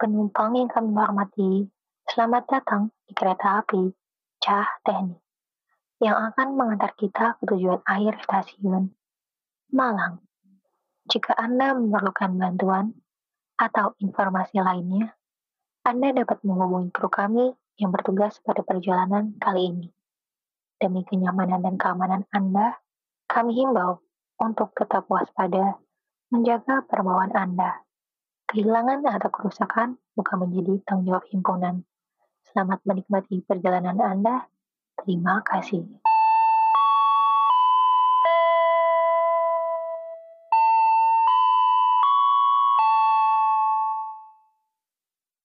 Penumpang yang kami hormati, selamat datang di kereta api Cah Teknik yang akan mengantar kita ke tujuan akhir stasiun Malang. Jika Anda memerlukan bantuan atau informasi lainnya, Anda dapat menghubungi kru kami yang bertugas pada perjalanan kali ini. Demi kenyamanan dan keamanan Anda, kami himbau untuk tetap waspada, menjaga perbawaan Anda. Kehilangan atau kerusakan bukan menjadi tanggung jawab himpunan. Selamat menikmati perjalanan Anda. Terima kasih.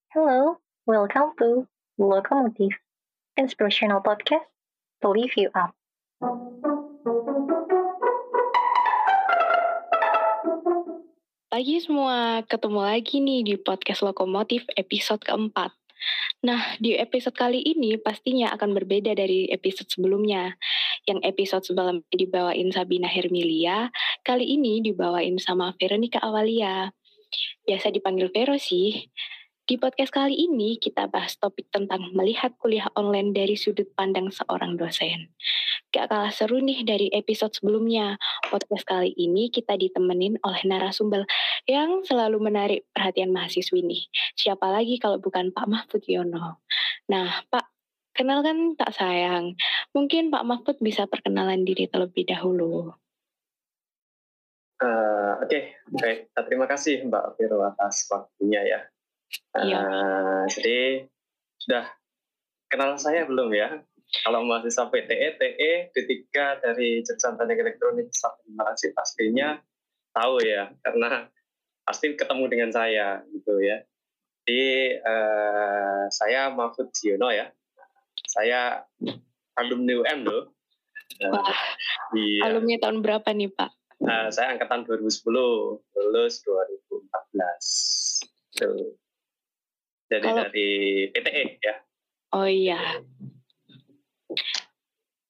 Hello, welcome to Locomotive, inspirational podcast to lift you up. Pagi semua, ketemu lagi nih di podcast Lokomotif episode keempat. Nah, di episode kali ini pastinya akan berbeda dari episode sebelumnya. Yang episode sebelumnya dibawain Sabina Hermilia, kali ini dibawain sama Veronica Awalia. Biasa dipanggil Vero sih. Di podcast kali ini kita bahas topik tentang melihat kuliah online dari sudut pandang seorang dosen. Gak kalah seru nih dari episode sebelumnya. Podcast kali ini kita ditemenin oleh narasumber yang selalu menarik perhatian mahasiswi nih. Siapa lagi kalau bukan Pak Mahfud Yono. Nah, Pak, kenalkan tak sayang. Mungkin Pak Mahfud bisa perkenalan diri terlebih dahulu. Uh, Oke, okay. baik. Terima kasih Mbak Viro atas waktunya ya. Iya. Uh, jadi sudah kenal saya belum ya? Kalau mahasiswa PTE, TE, D3 dari jurusan Teknik Elektronik Informasi pastinya tahu ya, karena pasti ketemu dengan saya gitu ya. Jadi uh, saya Mahfud Ziono ya, saya alumni UM loh. Wah, iya. alumni tahun berapa nih Pak? Uh, saya angkatan 2010, lulus 2014. Tuh. Jadi Kalau, dari PTE ya. Oh iya.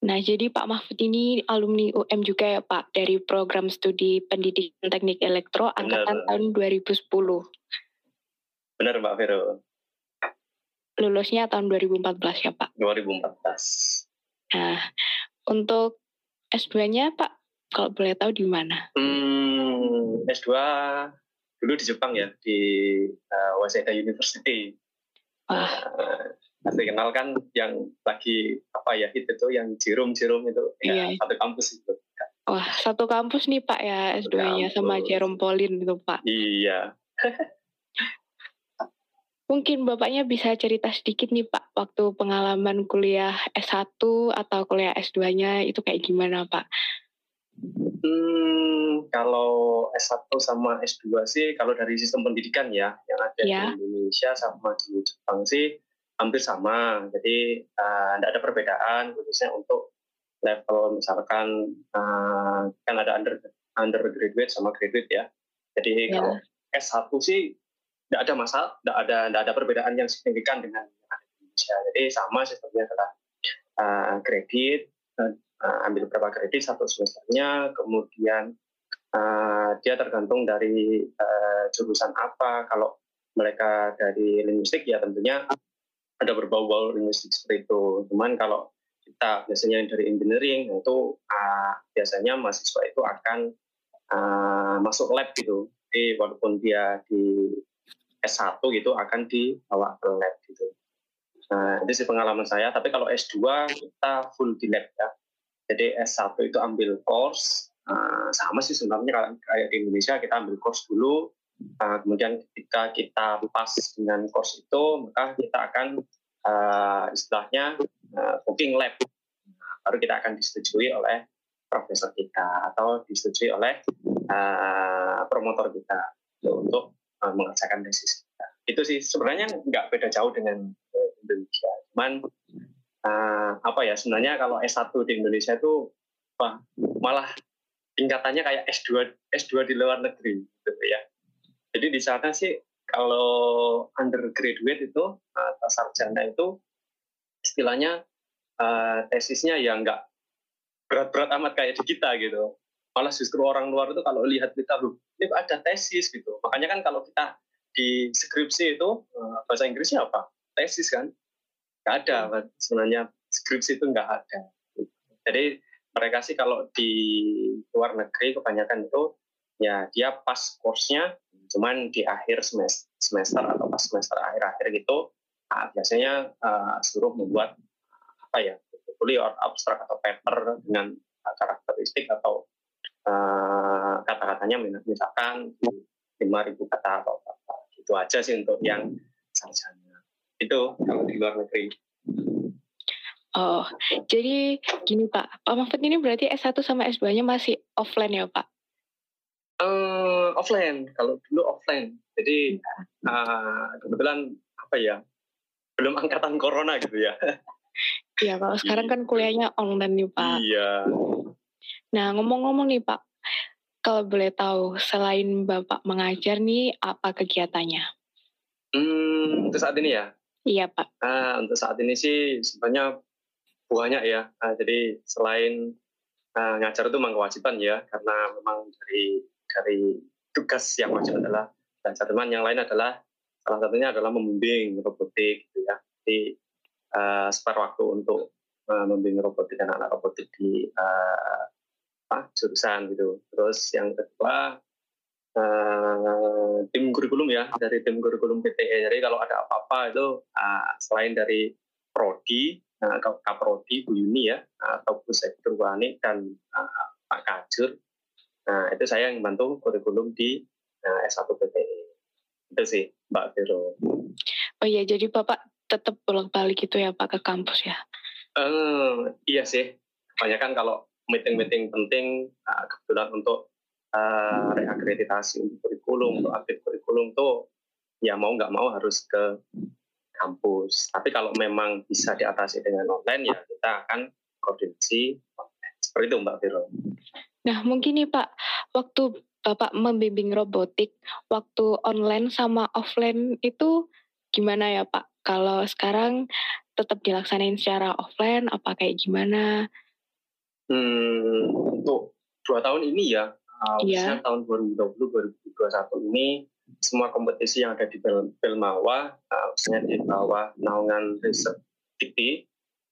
Nah, jadi Pak Mahfud ini alumni UM juga ya Pak, dari program studi pendidikan teknik elektro angkatan Benar. tahun 2010. Benar Mbak Vero. Lulusnya tahun 2014 ya Pak? 2014. Nah, untuk S2-nya Pak, kalau boleh tahu di mana? Hmm, S2 dulu di Jepang ya di uh, Waseda University. Wah. Uh, kenal kan yang lagi apa ya itu tuh yang Jerome itu ya, iya. satu kampus itu. Wah satu kampus nih Pak ya S2-nya sama Jerome Pauline itu Pak. Iya. Mungkin Bapaknya bisa cerita sedikit nih Pak, waktu pengalaman kuliah S1 atau kuliah S2-nya itu kayak gimana Pak? Hmm, kalau S1 sama S2 sih, kalau dari sistem pendidikan ya, yang ada yeah. di Indonesia sama di Jepang sih hampir sama. Jadi tidak uh, ada perbedaan, khususnya untuk level misalkan uh, kan ada under undergraduate sama graduate ya. Jadi yeah. kalau S1 sih tidak ada masalah, tidak ada tidak ada perbedaan yang signifikan dengan Indonesia. Jadi sama sistemnya adalah uh, kredit, uh, ambil berapa kredit satu semesternya, kemudian uh, dia tergantung dari uh, jurusan apa. Kalau mereka dari linguistik ya tentunya ada berbau-bau linguistik seperti itu. Cuman kalau kita biasanya dari engineering itu uh, biasanya mahasiswa itu akan uh, masuk lab gitu. Jadi walaupun dia di S1 gitu akan dibawa ke lab gitu. Nah, itu sih pengalaman saya. Tapi kalau S2 kita full di lab ya. Jadi S1 itu ambil course, uh, sama sih sebenarnya kayak di Indonesia kita ambil course dulu, uh, kemudian ketika kita pas dengan course itu, maka kita akan uh, istilahnya uh, booking lab, baru kita akan disetujui oleh profesor kita atau disetujui oleh uh, promotor kita untuk uh, mengerjakan tesis kita. Itu sih sebenarnya nggak beda jauh dengan Indonesia, cuman uh, apa ya sebenarnya kalau S1 di Indonesia itu wah, malah tingkatannya kayak S2 S2 di luar negeri gitu ya. Jadi di sana sih kalau undergraduate itu atau sarjana itu istilahnya uh, tesisnya ya nggak berat-berat amat kayak di kita gitu. Malah justru orang luar itu kalau lihat kita loh, ini ada tesis gitu. Makanya kan kalau kita di skripsi itu bahasa Inggrisnya apa? Tesis kan? Nggak ada sebenarnya skripsi itu nggak ada. Jadi mereka sih kalau di luar negeri kebanyakan itu ya dia pas course-nya cuman di akhir semester, atau pas semester akhir-akhir gitu nah, biasanya uh, suruh membuat apa ya portfolio abstrak atau paper dengan karakteristik atau uh, kata-katanya misalkan 5.000 kata atau apa itu aja sih untuk yang sarjana itu kalau di luar negeri Oh, jadi gini Pak, Pak Mahfud ini berarti S1 sama S2-nya masih offline ya Pak? Uh, offline, kalau dulu offline. Jadi uh, kebetulan apa ya, belum angkatan corona gitu ya. Iya, kalau sekarang kan kuliahnya online nih Pak. Iya. Nah, ngomong-ngomong nih Pak, kalau boleh tahu, selain Bapak mengajar nih, apa kegiatannya? Hmm, untuk saat ini ya? Iya Pak. Uh, untuk saat ini sih sebenarnya banyak ya. Uh, jadi selain uh, ngajar itu memang kewajiban ya, karena memang dari dari tugas yang wajib adalah belajar. Teman yang lain adalah salah satunya adalah membimbing robotik gitu ya. Jadi uh, spare waktu untuk uh, membimbing robotik dan anak robotik di uh, apa, jurusan gitu. Terus yang kedua uh, tim kurikulum ya dari tim kurikulum PTE. Jadi kalau ada apa-apa itu uh, selain dari prodi uh, Kaprodi Bu Yuni ya atau Bu Sektor Wani dan uh, Pak Kajur. Nah itu saya yang bantu kurikulum di uh, S1 PTE. Itu sih Mbak Vero. Oh iya jadi Bapak tetap bolak-balik gitu ya Pak ke kampus ya? Uh, iya sih. Kebanyakan kalau meeting-meeting penting uh, kebetulan untuk uh, reakreditasi untuk kurikulum, untuk update kurikulum tuh ya mau nggak mau harus ke kampus. Tapi kalau memang bisa diatasi dengan online ya kita akan koordinasi Seperti itu Mbak Viro. Nah mungkin nih Pak, waktu Bapak membimbing robotik, waktu online sama offline itu gimana ya Pak? Kalau sekarang tetap dilaksanain secara offline, apa kayak gimana? Hmm, untuk dua tahun ini ya, yeah. tahun 2020-2021 ini semua kompetisi yang ada di Belmawa, uh, khususnya di bawah naungan riset TV,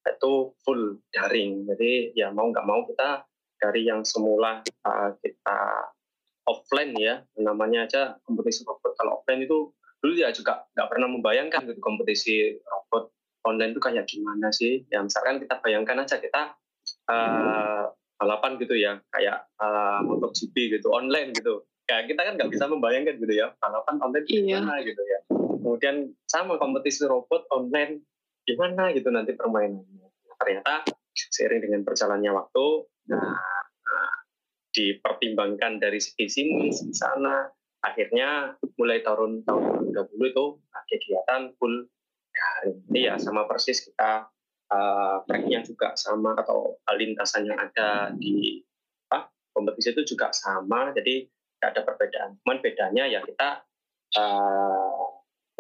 itu full daring. Jadi ya mau nggak mau kita dari yang semula uh, kita offline ya, namanya aja kompetisi robot. Kalau offline itu dulu ya juga nggak pernah membayangkan gitu kompetisi robot online itu kayak gimana sih. Ya misalkan kita bayangkan aja kita uh, balapan gitu ya, kayak uh, MotoGP gitu, online gitu. Kayak kita kan nggak bisa membayangkan gitu ya balapan online iya. gimana gitu ya. Kemudian sama kompetisi robot online gimana gitu nanti permainannya. Ternyata seiring dengan berjalannya waktu nah, nah dipertimbangkan dari segi sini segi sana. Akhirnya mulai tahun tahun 2020 itu nah, kegiatan full daring ya sama persis kita uh, tracknya juga sama atau lintasan yang ada di apa, kompetisi itu juga sama jadi ada perbedaan. Cuman bedanya ya kita uh,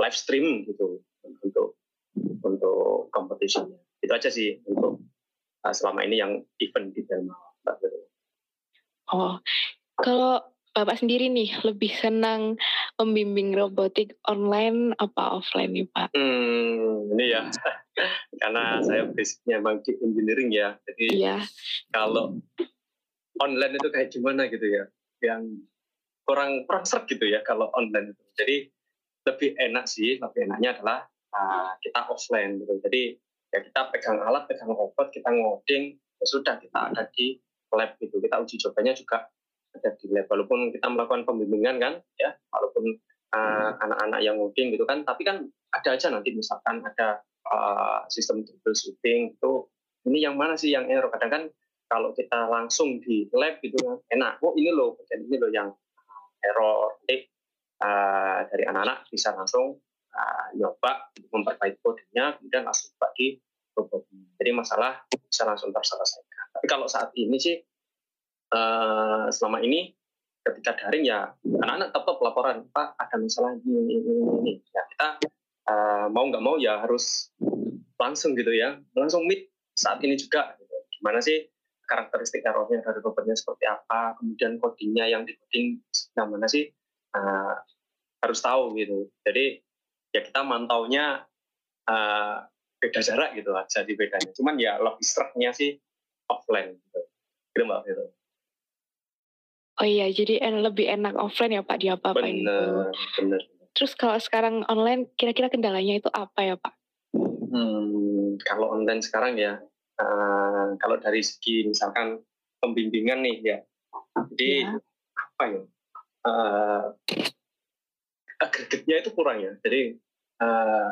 live stream gitu untuk untuk kompetisinya. Itu aja sih untuk uh, selama ini yang event di Delma. Oh, kalau Bapak sendiri nih lebih senang membimbing robotik online apa offline nih Pak? Hmm, ini ya, karena saya basicnya memang di engineering ya, jadi yeah. kalau online itu kayak gimana gitu ya, yang kurang kurang gitu ya kalau online itu. Jadi lebih enak sih, lebih enaknya adalah uh, kita offline gitu. Jadi ya kita pegang alat, pegang robot, kita ngoding, ya sudah kita ada di lab gitu. Kita uji cobanya juga ada di lab. Walaupun kita melakukan pembimbingan kan, ya, walaupun anak anak-anak yang ngoding gitu kan, tapi kan ada aja nanti misalkan ada uh, sistem troubleshooting itu ini yang mana sih yang error kadang kan kalau kita langsung di lab gitu kan enak oh ini loh bagian ini loh yang error. Jadi uh, dari anak-anak bisa langsung uh, nyoba memperbaiki kodenya, kemudian langsung bagi. Jadi masalah bisa langsung terselesaikan. Tapi kalau saat ini sih uh, selama ini ketika daring ya anak-anak tetap laporan Pak ada masalah ini ini ini. Ya kita uh, mau nggak mau ya harus langsung gitu ya langsung meet saat ini juga. Gitu. Gimana sih karakteristik errornya dari robotnya seperti apa, kemudian codingnya yang di coding mana sih, uh, harus tahu gitu. Jadi ya kita mantaunya uh, beda jarak gitu lah jadi bedanya. Cuman ya lebih streknya sih offline gitu. Gitu Mbak Viro. Oh iya, jadi en lebih enak offline ya Pak di apa-apain Bener, bener. Terus kalau sekarang online, kira-kira kendalanya itu apa ya Pak? Hmm, kalau online sekarang ya, uh, kalau dari segi misalkan pembimbingan nih ya, jadi ya. apa ya? Uh, agregatnya itu kurang ya. Jadi uh,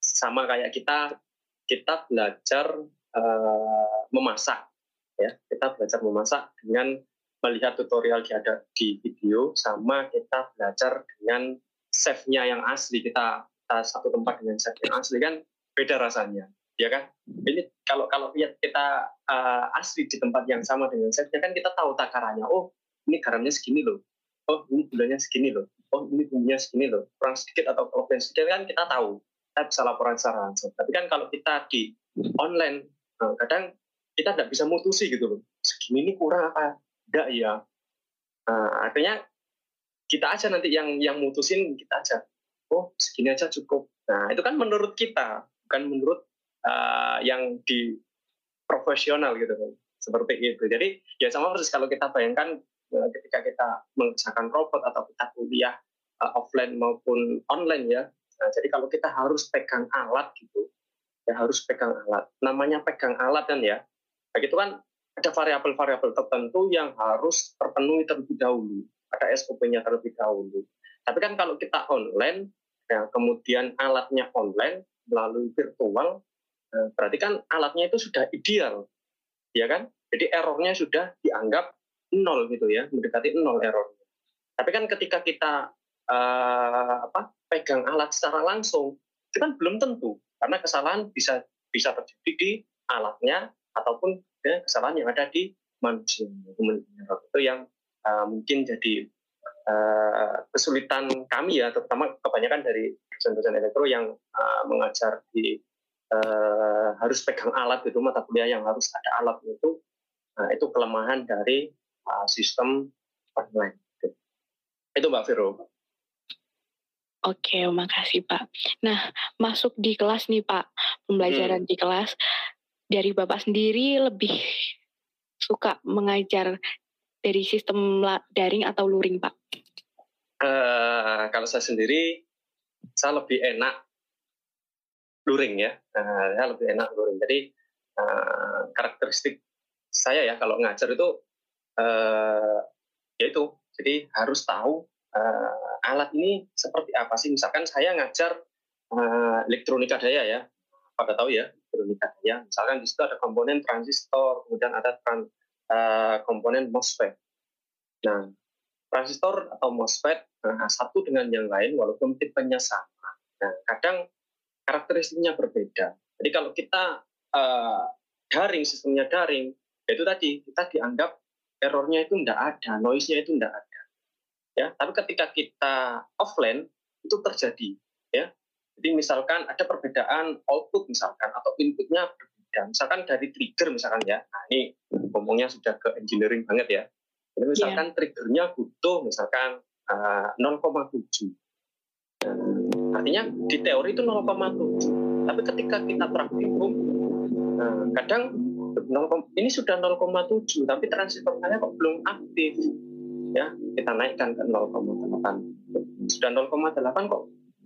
sama kayak kita kita belajar uh, memasak ya. Kita belajar memasak dengan melihat tutorial di ada di video sama kita belajar dengan chefnya yang asli. Kita, kita satu tempat dengan chef yang asli kan beda rasanya ya kan? Ini kalau kalau lihat kita uh, asli di tempat yang sama dengan chefnya kan kita tahu takarannya. Oh ini garamnya segini loh. Oh ini gulanya segini loh. Oh ini bumbunya segini loh. Kurang sedikit atau kurang sedikit kan kita tahu. Kita bisa laporan secara langsung. Tapi kan kalau kita di online uh, kadang kita tidak bisa mutusi gitu loh. Segini ini kurang apa enggak ya nah, artinya kita aja nanti yang yang mutusin kita aja. Oh segini aja cukup. Nah itu kan menurut kita bukan menurut uh, yang di profesional gitu kan. Seperti itu. Jadi ya sama persis kalau kita bayangkan uh, ketika kita mengerjakan robot atau kita kuliah uh, offline maupun online ya. Nah, jadi kalau kita harus pegang alat gitu ya harus pegang alat. Namanya pegang alat kan ya. Begitu kan ada variabel-variabel tertentu yang harus terpenuhi terlebih dahulu. Ada SOP-nya terlebih dahulu. Tapi kan kalau kita online, ya, kemudian alatnya online melalui virtual, eh, berarti kan alatnya itu sudah ideal, ya kan? Jadi errornya sudah dianggap nol gitu ya, mendekati nol errornya. Tapi kan ketika kita uh, apa pegang alat secara langsung, itu kan belum tentu karena kesalahan bisa bisa terjadi di alatnya ataupun ya, kesalahan yang ada di manusia. Itu yang uh, mungkin jadi uh, kesulitan kami ya, terutama kebanyakan dari dosen-dosen elektro yang uh, mengajar di uh, harus pegang alat itu mata kuliah yang harus ada alat itu, nah, itu kelemahan dari uh, sistem online. Itu Mbak Vero. Oke, makasih Pak. Nah, masuk di kelas nih Pak, pembelajaran hmm. di kelas dari Bapak sendiri lebih suka mengajar dari sistem daring atau luring, Pak? Uh, kalau saya sendiri, saya lebih enak luring ya. Uh, saya lebih enak luring. Jadi uh, karakteristik saya ya kalau ngajar itu uh, yaitu jadi harus tahu uh, alat ini seperti apa sih. Misalkan saya ngajar uh, elektronika daya ya, pada tahu ya elektronika ya misalkan di situ ada komponen transistor kemudian ada tran, uh, komponen MOSFET. Nah transistor atau MOSFET nah, satu dengan yang lain walaupun tipenya sama. Nah kadang karakteristiknya berbeda. Jadi kalau kita uh, daring sistemnya daring itu tadi kita dianggap errornya itu tidak ada noise-nya itu tidak ada. Ya tapi ketika kita offline itu terjadi ya jadi misalkan ada perbedaan output misalkan atau inputnya berbeda. Misalkan dari trigger misalkan ya. Nah ini ngomongnya sudah ke engineering banget ya. Jadi misalkan yeah. triggernya butuh misalkan uh, 0,7. Nah, artinya di teori itu 0,7. Tapi ketika kita praktikum, nah, kadang 0, ini sudah 0,7 tapi transistornya kok belum aktif ya kita naikkan ke 0,8 sudah 0,8 kok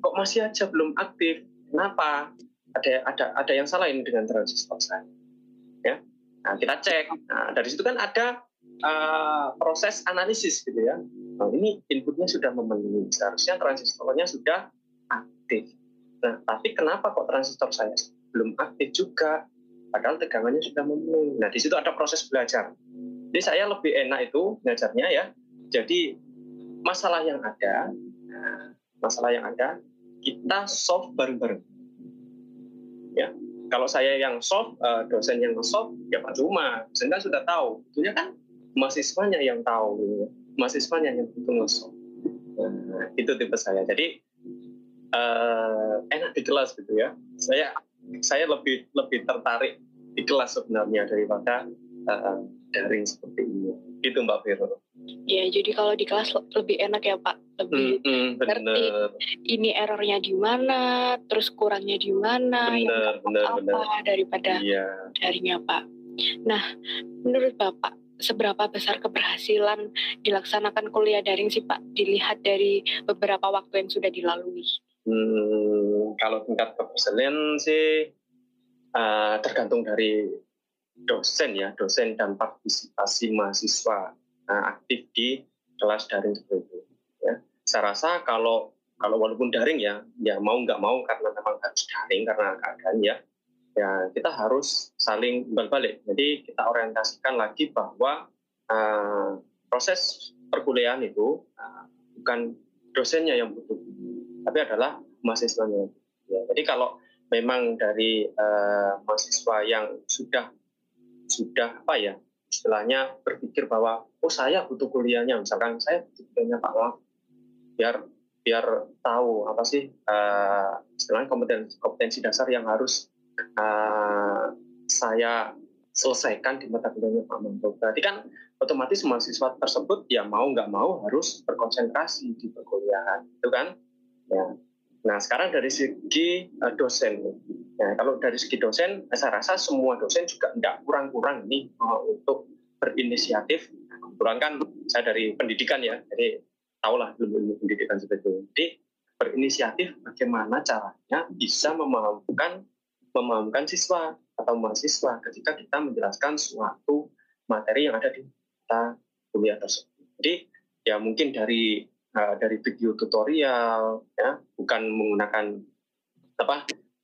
kok masih aja belum aktif? Kenapa? Ada ada ada yang salah ini dengan transistor saya. Ya. Nah kita cek. Nah dari situ kan ada uh, proses analisis gitu ya. Nah, ini inputnya sudah memenuhi. Seharusnya transistornya sudah aktif. Nah tapi kenapa kok transistor saya belum aktif juga? Padahal tegangannya sudah memenuhi. Nah di situ ada proses belajar. Jadi saya lebih enak itu belajarnya ya. Jadi masalah yang ada nah, masalah yang ada kita solve bareng-bareng. Ya kalau saya yang solve uh, dosen yang solve ya pak cuma dosen kan sudah tahu. Tentunya kan mahasiswanya yang tahu gitu. Ya. mahasiswanya yang itu nge-solve nah, itu tipe saya. Jadi uh, enak di kelas gitu ya. Saya saya lebih lebih tertarik di kelas sebenarnya daripada uh, daring seperti ini. Itu mbak Vero Ya, jadi kalau di kelas lebih enak ya Pak, lebih mm, -hmm, ngerti ini errornya di mana, terus kurangnya di mana, bener, bener, apa bener. daripada iya. darinya Pak. Nah, menurut Bapak seberapa besar keberhasilan dilaksanakan kuliah daring sih Pak, dilihat dari beberapa waktu yang sudah dilalui? Hmm, kalau tingkat keberhasilan sih uh, tergantung dari dosen ya, dosen dan partisipasi mahasiswa aktif di kelas daring seperti itu. Ya. Saya rasa kalau kalau walaupun daring ya, ya mau nggak mau karena memang harus daring karena keadaan ya, ya kita harus saling balik. Jadi kita orientasikan lagi bahwa uh, proses perkuliahan itu uh, bukan dosennya yang butuh, tapi adalah mahasiswanya. Ya, jadi kalau memang dari uh, mahasiswa yang sudah sudah apa ya istilahnya berpikir bahwa oh saya butuh kuliahnya misalkan saya butuh kuliahnya Pak Waf biar biar tahu apa sih uh, istilahnya kompetensi kompetensi dasar yang harus uh, saya selesaikan di mata kuliahnya Pak Manto. Berarti kan otomatis mahasiswa tersebut ya mau nggak mau harus berkonsentrasi di perkuliahan, itu kan? Ya. Nah sekarang dari segi uh, dosen, ya, kalau dari segi dosen, saya rasa semua dosen juga tidak kurang-kurang nih uh, untuk berinisiatif. Kebetulan kan saya dari pendidikan ya, jadi tahulah ilmu pendidikan seperti itu. Jadi berinisiatif bagaimana caranya bisa memahamkan memahamkan siswa atau mahasiswa ketika kita menjelaskan suatu materi yang ada di kita kuliah tersebut. Jadi ya mungkin dari uh, dari video tutorial ya. Bukan menggunakan apa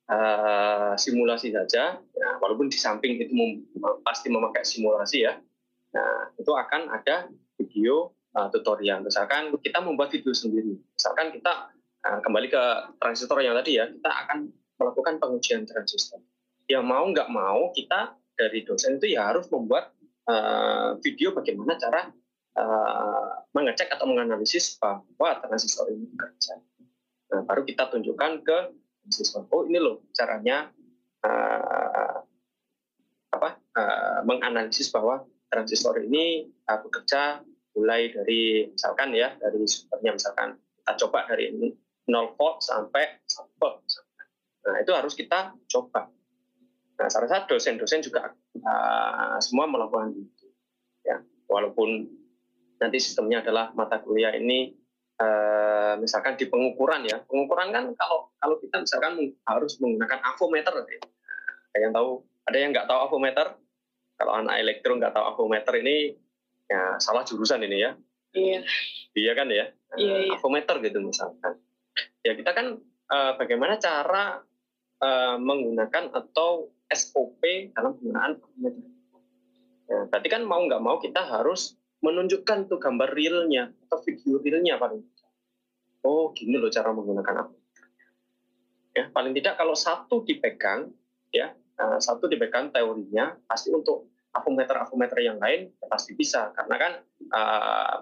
uh, simulasi saja ya, walaupun di samping itu mem, pasti memakai simulasi ya. Nah itu akan ada video uh, tutorial. Misalkan kita membuat video sendiri. Misalkan kita uh, kembali ke transistor yang tadi ya. Kita akan melakukan pengujian transistor. Ya mau nggak mau kita dari dosen itu ya harus membuat uh, video bagaimana cara uh, mengecek atau menganalisis bahwa transistor ini bekerja. Nah, baru kita tunjukkan ke siswa, oh ini loh caranya uh, apa uh, menganalisis bahwa transistor ini uh, bekerja mulai dari misalkan ya dari sumbernya misalkan kita coba dari 0 volt sampai 1 volt. Nah itu harus kita coba. Nah saya rasa dosen-dosen juga uh, semua melakukan itu. Ya walaupun nanti sistemnya adalah mata kuliah ini uh, misalkan di pengukuran ya. Pengukuran kan kalau kalau kita misalkan harus menggunakan avometer ada yang tahu? Ada yang nggak tahu avometer? Kalau anak elektro nggak tahu avometer ini ya salah jurusan ini ya. Iya. Iya kan ya? Iya, iya. avometer gitu misalkan. Ya kita kan uh, bagaimana cara uh, menggunakan atau SOP dalam penggunaan avometer. Ya, berarti kan mau nggak mau kita harus menunjukkan tuh gambar realnya atau video realnya paling oh gini loh cara menggunakan apa? Ya paling tidak kalau satu dipegang ya uh, satu dipegang teorinya pasti untuk avometer avometer yang lain ya pasti bisa. Karena kan uh,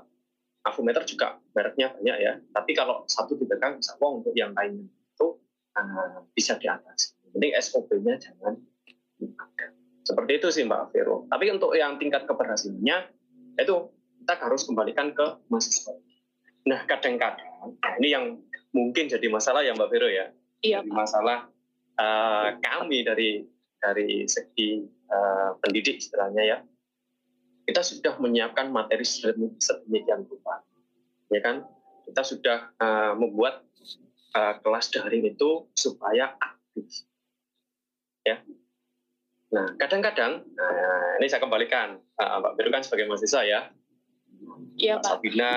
avometer juga mereknya banyak ya. Tapi kalau satu dipegang bisa wong untuk yang lainnya. Itu uh, bisa diatasi penting SOP-nya jangan seperti itu sih Mbak Vero. Tapi untuk yang tingkat keberhasilannya itu kita harus kembalikan ke mahasiswa. Nah, kadang-kadang nah ini yang mungkin jadi masalah ya Mbak Vero ya. Iya. Jadi masalah uh, kami dari dari segi uh, pendidik istilahnya ya. Kita sudah menyiapkan materi sedemikian rupa, ya kan? Kita sudah uh, membuat uh, kelas daring itu supaya aktif, ya. Nah, kadang-kadang, nah, ini saya kembalikan, uh, Mbak Vero kan sebagai mahasiswa ya, Iya, Mas Sabina,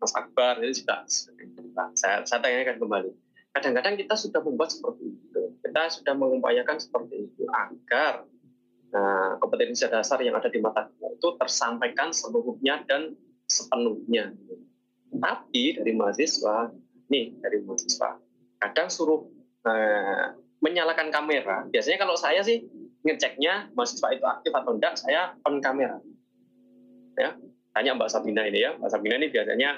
Mas Akbar, itu juga nah, saya, saya tanyakan kembali. Kadang-kadang kita sudah membuat seperti itu. Kita sudah mengupayakan seperti itu agar nah, kompetensi dasar yang ada di mata kuliah itu tersampaikan seluruhnya dan sepenuhnya. Tapi dari mahasiswa, nih dari mahasiswa, kadang suruh eh, menyalakan kamera. Biasanya kalau saya sih ngeceknya mahasiswa itu aktif atau enggak, saya on kamera. Ya, tanya Mbak Sabina ini ya. Mbak Sabina ini biasanya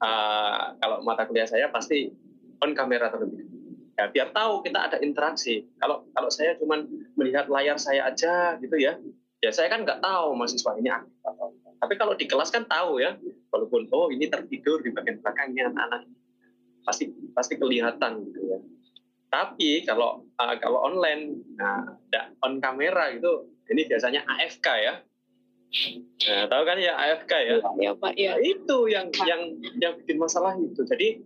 uh, kalau mata kuliah saya pasti on kamera terlebih ya biar tahu kita ada interaksi kalau kalau saya cuma melihat layar saya aja gitu ya ya saya kan nggak tahu mahasiswa ini aktif atau enggak Tapi kalau di kelas kan tahu ya, walaupun oh ini tertidur di bagian belakangnya anak-anak pasti pasti kelihatan gitu ya. Tapi kalau uh, kalau online, nah, on kamera gitu, ini biasanya AFK ya. Nah, tahu kan ya AFK ya? Iya, Pak, ya. Nah, itu yang Pak. yang yang bikin masalah itu. Jadi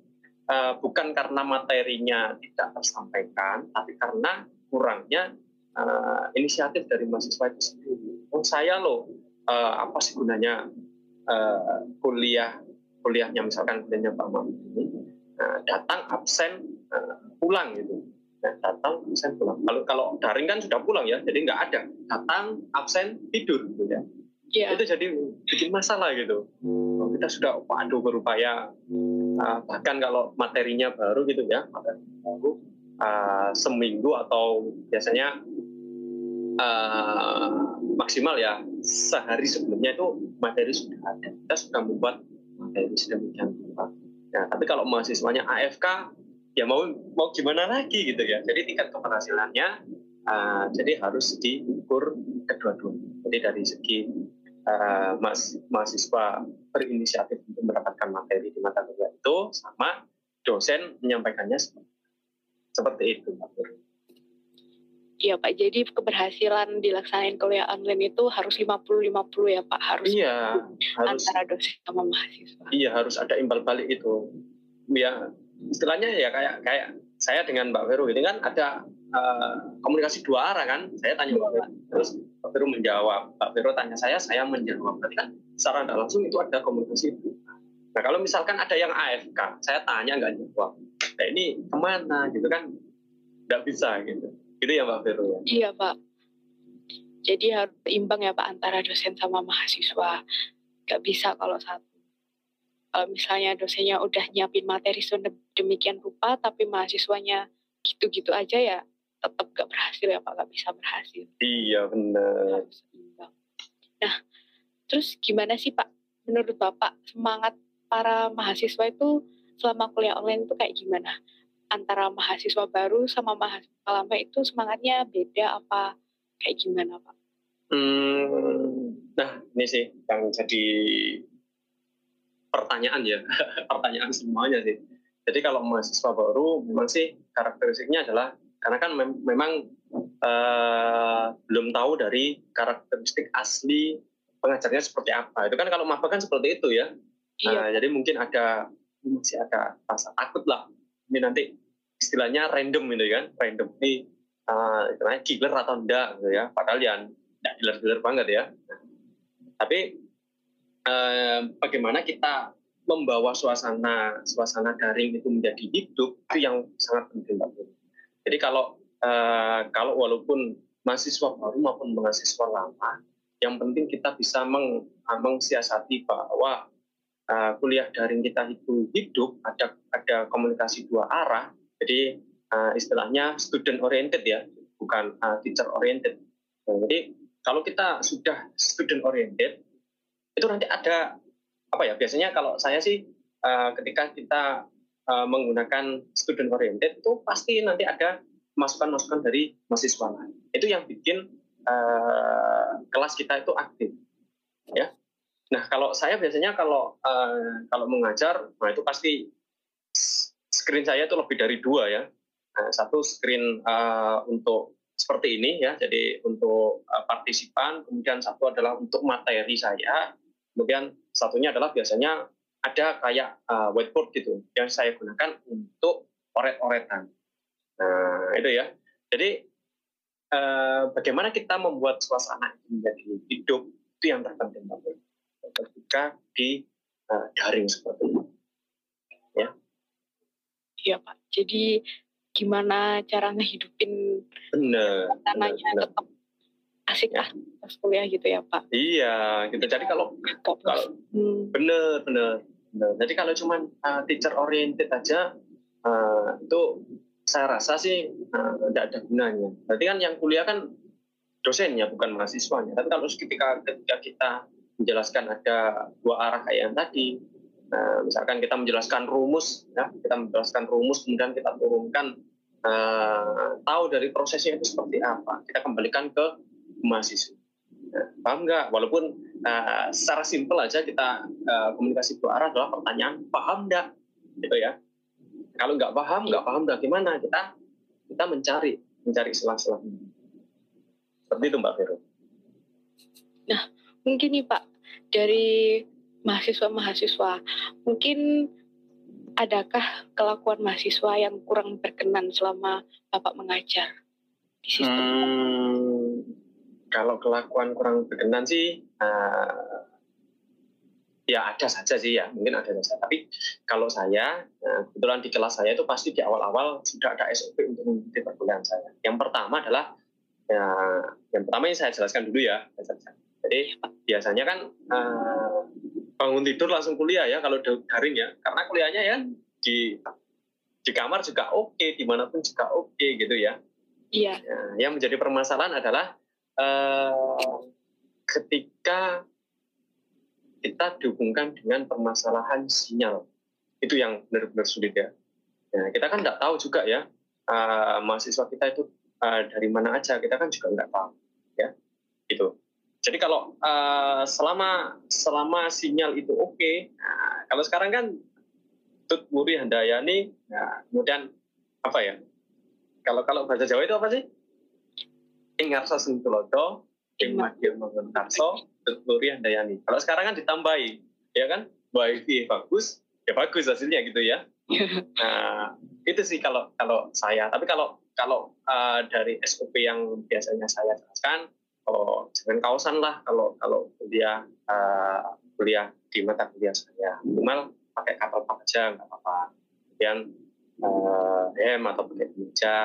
uh, bukan karena materinya tidak tersampaikan, tapi karena kurangnya uh, inisiatif dari mahasiswa itu sendiri. Oh saya loh uh, apa sih gunanya uh, kuliah kuliahnya misalkan kuliahnya Pak Mam ini uh, datang absen uh, pulang gitu datang absen pulang. Kalau kalau daring kan sudah pulang ya jadi nggak ada. Datang absen tidur gitu ya. Yeah. itu jadi bikin masalah gitu. Kita sudah waduh berupaya uh, bahkan kalau materinya baru gitu ya materi baru uh, seminggu atau biasanya uh, maksimal ya sehari sebelumnya itu materi sudah ada. Kita sudah membuat materi sedemikian rupa. Ya tapi kalau mahasiswanya AFK ya mau mau gimana lagi gitu ya jadi tingkat keberhasilannya uh, jadi harus diukur kedua-duanya jadi dari segi uh, mas, mahasiswa berinisiatif untuk mendapatkan materi di mata kuliah itu sama dosen menyampaikannya seperti itu Iya Pak, jadi keberhasilan dilaksanain kuliah online itu harus 50-50 ya Pak? Harus iya, harus, antara dosen sama mahasiswa. Iya, harus ada imbal balik itu. Ya, istilahnya ya kayak kayak saya dengan Mbak Vero ini kan ada uh, komunikasi dua arah kan. Saya tanya Mbak Vero, terus Mbak Vero menjawab. Mbak Vero tanya saya, saya menjawab. Berarti kan secara tidak langsung itu ada komunikasi itu. Nah kalau misalkan ada yang AFK, saya tanya nggak jawab. Nah ini ke mana gitu kan? Nggak bisa gitu Gitu ya Mbak Vero ya? Iya Pak. Jadi harus imbang ya Pak antara dosen sama mahasiswa. Gak bisa kalau satu. Kalau misalnya dosennya udah nyiapin materi demikian rupa, tapi mahasiswanya gitu-gitu aja ya tetap gak berhasil ya Pak, gak bisa berhasil. Iya benar. Nah, terus gimana sih Pak? Menurut Bapak semangat para mahasiswa itu selama kuliah online itu kayak gimana? antara mahasiswa baru sama mahasiswa lama itu semangatnya beda apa kayak gimana Pak? Hmm, nah ini sih yang jadi pertanyaan ya, pertanyaan semuanya sih. Jadi kalau mahasiswa baru memang sih karakteristiknya adalah karena kan mem memang uh, belum tahu dari karakteristik asli pengajarnya seperti apa. Itu kan kalau maba kan seperti itu ya. Iya. Uh, jadi mungkin ada masih ada rasa takut lah. Ini nanti istilahnya random gitu kan random ini uh, istilahnya killer atau enggak gitu ya padahal ya enggak killer-killer banget ya tapi uh, bagaimana kita membawa suasana suasana daring itu menjadi hidup itu yang sangat penting Pak. Jadi kalau uh, kalau walaupun mahasiswa baru maupun mahasiswa lama, yang penting kita bisa meng, mengsiasati bahwa uh, kuliah daring kita itu hidup, ada ada komunikasi dua arah, jadi uh, istilahnya student oriented ya, bukan uh, teacher oriented. Jadi kalau kita sudah student oriented, itu nanti ada apa ya? Biasanya kalau saya sih uh, ketika kita uh, menggunakan student oriented itu pasti nanti ada masukan-masukan dari mahasiswa lain. Itu yang bikin uh, kelas kita itu aktif, ya. Nah kalau saya biasanya kalau uh, kalau mengajar, nah itu pasti screen saya itu lebih dari dua ya. Nah, satu screen uh, untuk seperti ini ya, jadi untuk uh, partisipan, kemudian satu adalah untuk materi saya, kemudian satunya adalah biasanya ada kayak uh, whiteboard gitu yang saya gunakan untuk oret-oretan. Nah itu ya. Jadi uh, bagaimana kita membuat suasana itu menjadi hidup itu yang terpenting ketika di uh, daring seperti ini. Ya. Iya Pak. Jadi gimana cara ngehidupin bener, bener, tetap asik lah pas kuliah gitu ya Pak. Iya, gitu. Jadi kalau kalau hmm. bener bener bener. Jadi kalau cuman uh, teacher oriented aja uh, itu saya rasa sih tidak uh, ada gunanya. Berarti kan yang kuliah kan dosennya bukan mahasiswanya. Tapi kalau ketika ketika kita menjelaskan ada dua arah kayak yang tadi, Nah, misalkan kita menjelaskan rumus, ya, kita menjelaskan rumus, kemudian kita turunkan uh, tahu dari prosesnya itu seperti apa. Kita kembalikan ke mahasiswa. Nah, paham nggak? Walaupun uh, secara simpel aja kita uh, komunikasi dua arah adalah pertanyaan paham nggak? Gitu ya. Kalau nggak paham nggak paham bagaimana? Kita kita mencari mencari selang-selang seperti itu mbak Vero. Nah mungkin nih pak dari mahasiswa-mahasiswa mungkin adakah kelakuan mahasiswa yang kurang berkenan selama bapak mengajar di sistem? Hmm, kalau kelakuan kurang berkenan sih uh, ya ada saja sih ya mungkin ada saja. Tapi kalau saya nah, kebetulan di kelas saya itu pasti di awal-awal sudah ada SOP untuk mengikuti perkuliahan saya. Yang pertama adalah ya, yang pertama ini saya jelaskan dulu ya jadi biasanya kan uh, bangun tidur langsung kuliah ya kalau daring ya. Karena kuliahnya ya di di kamar juga oke okay, di mana pun juga oke okay, gitu ya. Iya. Ya, yang menjadi permasalahan adalah uh, ketika kita dihubungkan dengan permasalahan sinyal itu yang benar-benar sulit ya. Nah, kita kan nggak tahu juga ya uh, mahasiswa kita itu uh, dari mana aja kita kan juga nggak tahu ya itu. Jadi kalau uh, selama selama sinyal itu oke, okay, nah, kalau sekarang kan Tut Muri Handayani, nah, kemudian apa ya? Kalau kalau bahasa Jawa itu apa sih? Ingarsa Sungtulodo, Ing Madya Manguntarso, Nuri Handayani. Kalau sekarang kan ditambahi, ya kan? Wifi bagus, ya bagus hasilnya gitu ya. Nah, itu sih kalau kalau saya. Tapi kalau kalau uh, dari SOP yang biasanya saya jelaskan, oh jangan kausan lah kalau kalau kuliah uh, kuliah di mata kuliah saya. Minimal pakai kapal aja nggak apa-apa. Kemudian uh, hem atau pakai kemeja.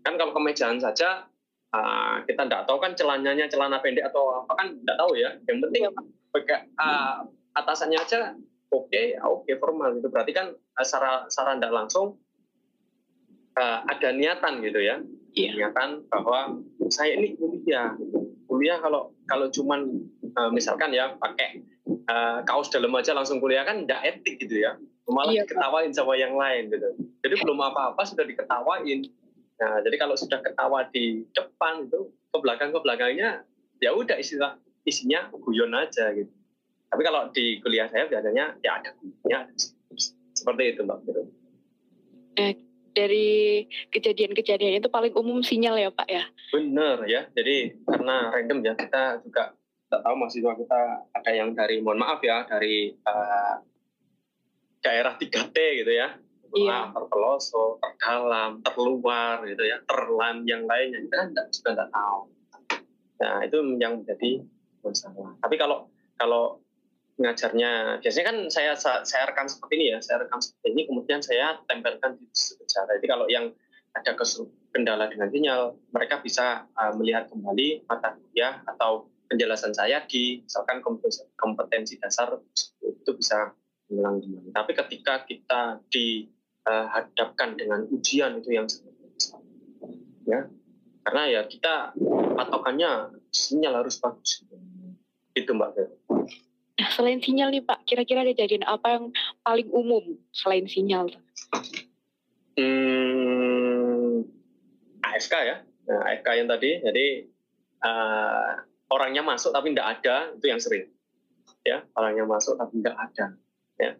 Kan kalau kemejaan saja uh, kita tidak tahu kan celananya celana pendek atau apa kan tidak tahu ya. Yang penting pakai uh, atasannya aja oke, okay, oke okay, formal itu berarti kan uh, secara secara tidak langsung uh, ada niatan gitu ya. Yeah. Niatan bahwa saya ini kuliah. Kuliah kalau kalau cuman uh, misalkan ya pakai uh, kaos dalam aja langsung kuliah kan tidak etik gitu ya. Malah yeah, diketawain sama yang lain gitu. Jadi belum apa-apa sudah diketawain Nah, jadi kalau sudah ketawa di depan itu ke belakang ke belakangnya ya udah istilah isinya guyon aja gitu. Tapi kalau di kuliah saya biasanya ya ada guyonnya seperti itu mbak. Gitu. Eh, dari kejadian-kejadian itu paling umum sinyal ya pak ya? Bener ya. Jadi karena random ya kita juga tidak tahu mahasiswa kita ada yang dari mohon maaf ya dari uh, daerah 3T gitu ya iya. terpelosok, terdalam, terluar gitu ya, terlan yang lainnya kita kan juga nggak tahu. Nah itu yang menjadi masalah. Tapi kalau kalau ngajarnya biasanya kan saya saya rekam seperti ini ya, saya rekam seperti ini kemudian saya tempelkan di sejarah. Jadi kalau yang ada kendala dengan sinyal, mereka bisa uh, melihat kembali mata kuliah atau penjelasan saya di misalkan kompetensi, kompetensi dasar itu bisa mengulang. Tapi ketika kita di uh, hadapkan dengan ujian itu yang sangat besar. Ya, karena ya kita patokannya sinyal harus bagus. Itu Mbak Vero. Nah, selain sinyal nih Pak, kira-kira ada jadian apa yang paling umum selain sinyal? Hmm, AFK ya, nah, AFK yang tadi, jadi uh, orangnya masuk tapi tidak ada, itu yang sering. Ya, orangnya masuk tapi tidak ada. Ya,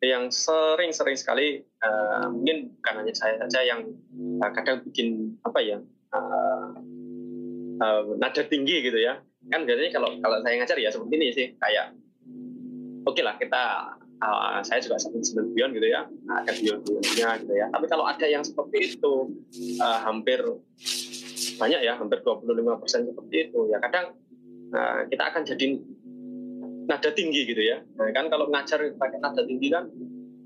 yang sering-sering sekali uh, mungkin bukan hanya saya saja yang uh, kadang bikin apa ya uh, uh, nada tinggi gitu ya. Kan biasanya kalau kalau saya ngajar ya seperti ini sih kayak oke okay lah kita uh, saya juga sambil seneng bion gitu ya. Ada bion bionnya gitu ya. Tapi kalau ada yang seperti itu uh, hampir banyak ya hampir 25% seperti itu ya kadang uh, kita akan jadi nada tinggi gitu ya. Nah, kan kalau ngajar pakai nada tinggi kan,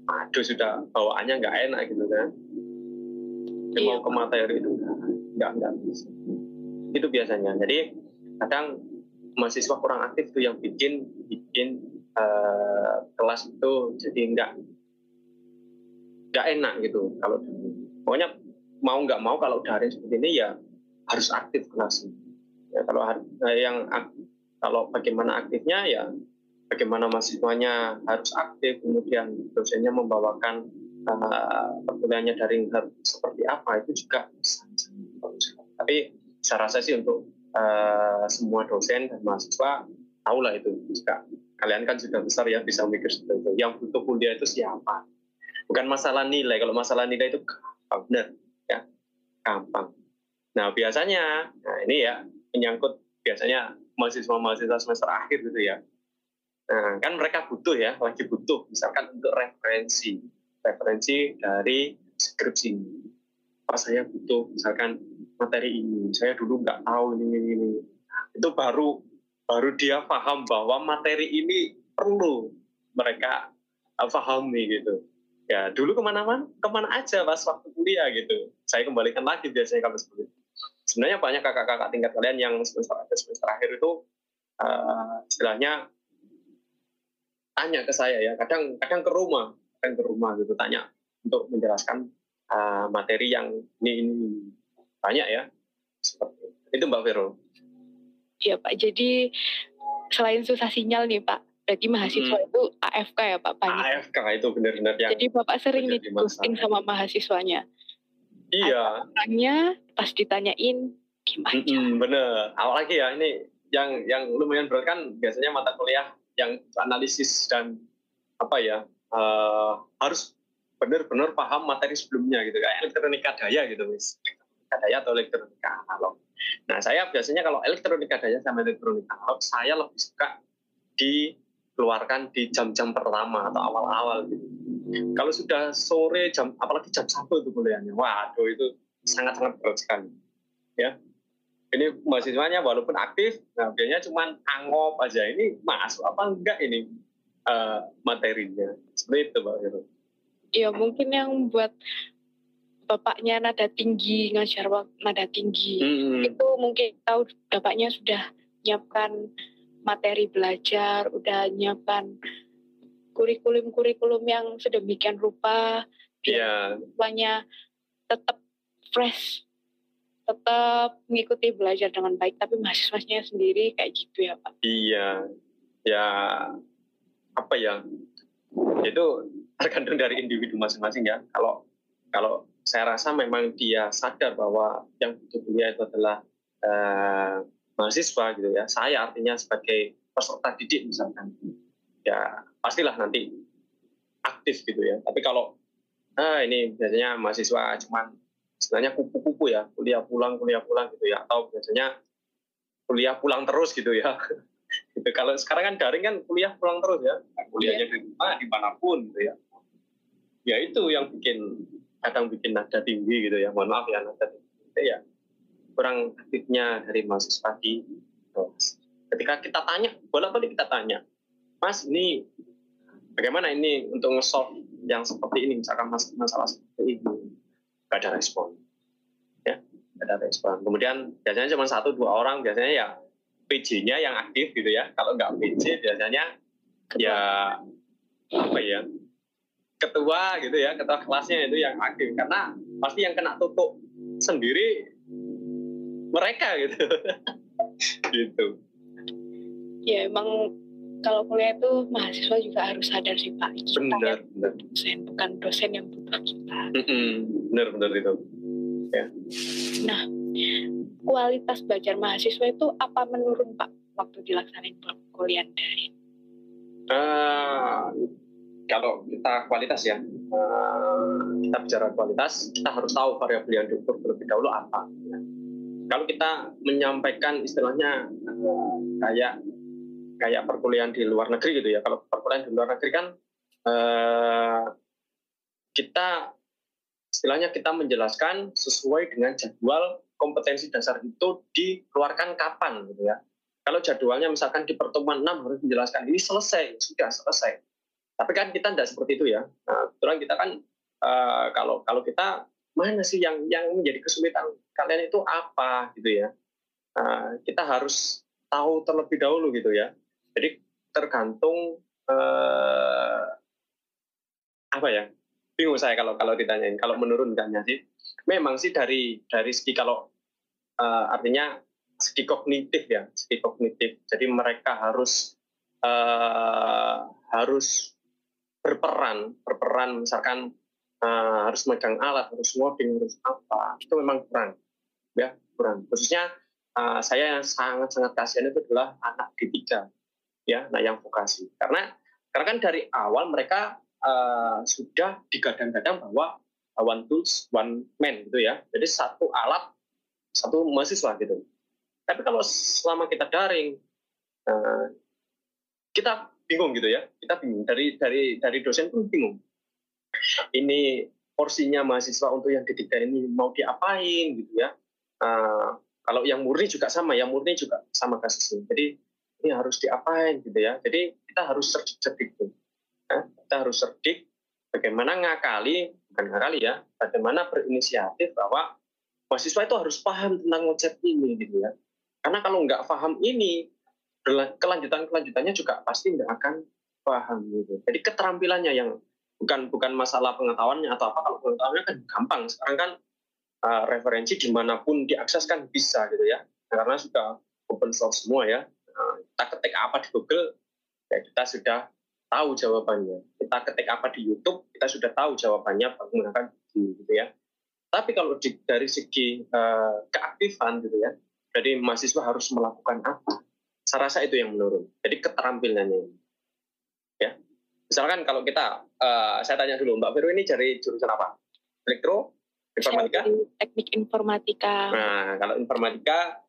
aduh sudah bawaannya nggak enak gitu kan. Dia iya. mau ke materi itu nggak nggak bisa. Itu biasanya. Jadi kadang mahasiswa kurang aktif tuh yang bikin bikin uh, kelas itu jadi nggak nggak enak gitu kalau pokoknya mau nggak mau kalau daring seperti ini ya harus aktif kelas ya kalau eh, yang kalau bagaimana aktifnya ya bagaimana mahasiswanya harus aktif, kemudian dosennya membawakan uh, perkuliahannya dari seperti apa itu juga bagus. Tapi saya rasa sih untuk uh, semua dosen dan mahasiswa tahu lah itu juga. Kalian kan sudah besar ya bisa mikir seperti itu. Yang butuh kuliah itu siapa? Bukan masalah nilai. Kalau masalah nilai itu benar ya. Gampang. Nah biasanya nah ini ya menyangkut biasanya mahasiswa-mahasiswa semester akhir gitu ya nah kan mereka butuh ya lagi butuh misalkan untuk referensi referensi dari skripsi pas saya butuh misalkan materi ini saya dulu nggak tahu ini ini, ini. itu baru baru dia paham bahwa materi ini perlu mereka pahami gitu. Ya dulu ke mana-mana, ke mana aja pas waktu kuliah gitu. Saya kembalikan lagi biasanya kalau seperti. Sebenarnya banyak kakak-kakak tingkat kalian yang semester semester akhir itu uh, istilahnya tanya ke saya ya, kadang kadang ke rumah, kadang ke rumah gitu tanya untuk menjelaskan uh, materi yang ini ini banyak ya. Seperti itu Mbak Vero. Iya Pak, jadi selain susah sinyal nih Pak, berarti mahasiswa hmm. itu AFK ya Pak? Banyak. AFK itu benar-benar yang Jadi Bapak sering ditusin sama mahasiswanya? Iya. Orangnya pas ditanyain gimana? Hmm, bener. Apalagi ya ini yang yang lumayan berat kan biasanya mata kuliah yang analisis dan apa ya uh, harus benar-benar paham materi sebelumnya gitu kayak elektronika daya gitu mis elektronika daya atau elektronika analog Nah, saya biasanya kalau elektronika daya sama elektronika analog, saya lebih suka dikeluarkan di jam-jam pertama atau awal-awal gitu. Kalau sudah sore jam, apalagi jam satu itu kuliahnya, waduh itu sangat-sangat berat sekali. Ya, ini mahasiswanya walaupun aktif, nah biasanya cuma angop aja. Ini masuk apa enggak ini uh, materinya? Seperti itu, Pak Heru. Iya, mungkin yang buat bapaknya nada tinggi ngajar nada tinggi hmm. itu mungkin tahu bapaknya sudah nyiapkan materi belajar udah nyiapkan kurikulum-kurikulum yang sedemikian rupa yeah. tetap fresh tetap mengikuti belajar dengan baik tapi mahasiswanya sendiri kayak gitu ya pak iya ya apa ya itu tergantung dari individu masing-masing ya kalau kalau saya rasa memang dia sadar bahwa yang butuh kuliah itu adalah uh, mahasiswa gitu ya. Saya artinya sebagai peserta didik misalkan, ya pastilah nanti aktif gitu ya. Tapi kalau ah ini biasanya mahasiswa cuman istilahnya kupu-kupu ya, kuliah pulang, kuliah pulang gitu ya, atau biasanya kuliah pulang terus gitu ya. gitu. Kalau sekarang kan daring kan kuliah pulang terus ya, kuliahnya di rumah di mana pun gitu ya. Ya itu yang bikin kadang bikin nada tinggi gitu ya. Mohon maaf ya nada tinggi. Ya kurang aktifnya dari mahasiswa di ketika kita tanya boleh balik kita tanya mas ini bagaimana ini untuk nge-solve yang seperti ini? Misalkan masalah seperti ini gak ada respon. Ya gak ada respon. Kemudian biasanya cuma satu dua orang biasanya ya PJ-nya yang aktif gitu ya. Kalau nggak PJ biasanya ya apa ya? Ketua gitu ya ketua kelasnya itu yang aktif. Karena pasti yang kena tutup sendiri mereka gitu. Gitu. Ya emang kalau kuliah itu mahasiswa juga harus sadar sih pak. Kita benar, benar. dosen bukan dosen yang butuh kita. Benar benar itu ya nah kualitas belajar mahasiswa itu apa menurun pak waktu dilaksanain kuliah dari uh, kalau kita kualitas ya, uh, kita bicara kualitas, kita harus tahu variabel yang diukur terlebih dahulu apa. Ya. Kalau kita menyampaikan istilahnya uh, kayak kayak perkuliahan di luar negeri gitu ya, kalau perkuliahan di luar negeri kan uh, kita istilahnya kita menjelaskan sesuai dengan jadwal kompetensi dasar itu dikeluarkan kapan gitu ya. Kalau jadwalnya misalkan di pertemuan 6 harus menjelaskan ini selesai, sudah selesai tapi kan kita tidak seperti itu ya. Nah, kebetulan kita kan uh, kalau kalau kita mana sih yang yang menjadi kesulitan kalian itu apa gitu ya. Uh, kita harus tahu terlebih dahulu gitu ya. Jadi tergantung uh, apa ya? Bingung saya kalau kalau ditanyain. Kalau menurunkannya sih, memang sih dari dari segi kalau uh, artinya segi kognitif ya, segi kognitif. Jadi mereka harus uh, harus berperan berperan misalkan uh, harus megang alat harus ngoding harus apa itu memang kurang ya kurang khususnya uh, saya yang sangat-sangat kasihan itu adalah anak D3 ya, nah yang vokasi. Karena karena kan dari awal mereka uh, sudah digadang-gadang bahwa one tools one man gitu ya. Jadi satu alat satu mahasiswa gitu. Tapi kalau selama kita daring uh, kita bingung gitu ya. Kita bingung dari dari dari dosen pun bingung. Ini porsinya mahasiswa untuk yang D3 ini mau diapain gitu ya. Uh, kalau yang murni juga sama, yang murni juga sama kasusnya. Jadi ini harus diapain gitu ya. Jadi kita harus cerdik-cerdik. Nah, kita harus cerdik bagaimana ngakali, bukan ngakali ya, bagaimana berinisiatif bahwa mahasiswa itu harus paham tentang konsep ini gitu ya. Karena kalau nggak paham ini, kelanjutan-kelanjutannya juga pasti nggak akan paham gitu. Jadi keterampilannya yang bukan bukan masalah pengetahuannya atau apa kalau pengetahuannya kan gampang. Sekarang kan uh, referensi di mana pun diakses kan bisa gitu ya. Karena sudah open source semua ya Eh, kita ketik apa di Google, ya kita sudah tahu jawabannya. Kita ketik apa di YouTube, kita sudah tahu jawabannya menggunakan Google, gitu ya. Tapi kalau di, dari segi uh, keaktifan gitu ya, jadi mahasiswa harus melakukan apa? Saya rasa itu yang menurun. Jadi keterampilannya ini. Ya. Misalkan kalau kita, uh, saya tanya dulu, Mbak Vero ini dari jurusan apa? Elektro? Informatika? Teknik informatika. Nah, kalau informatika,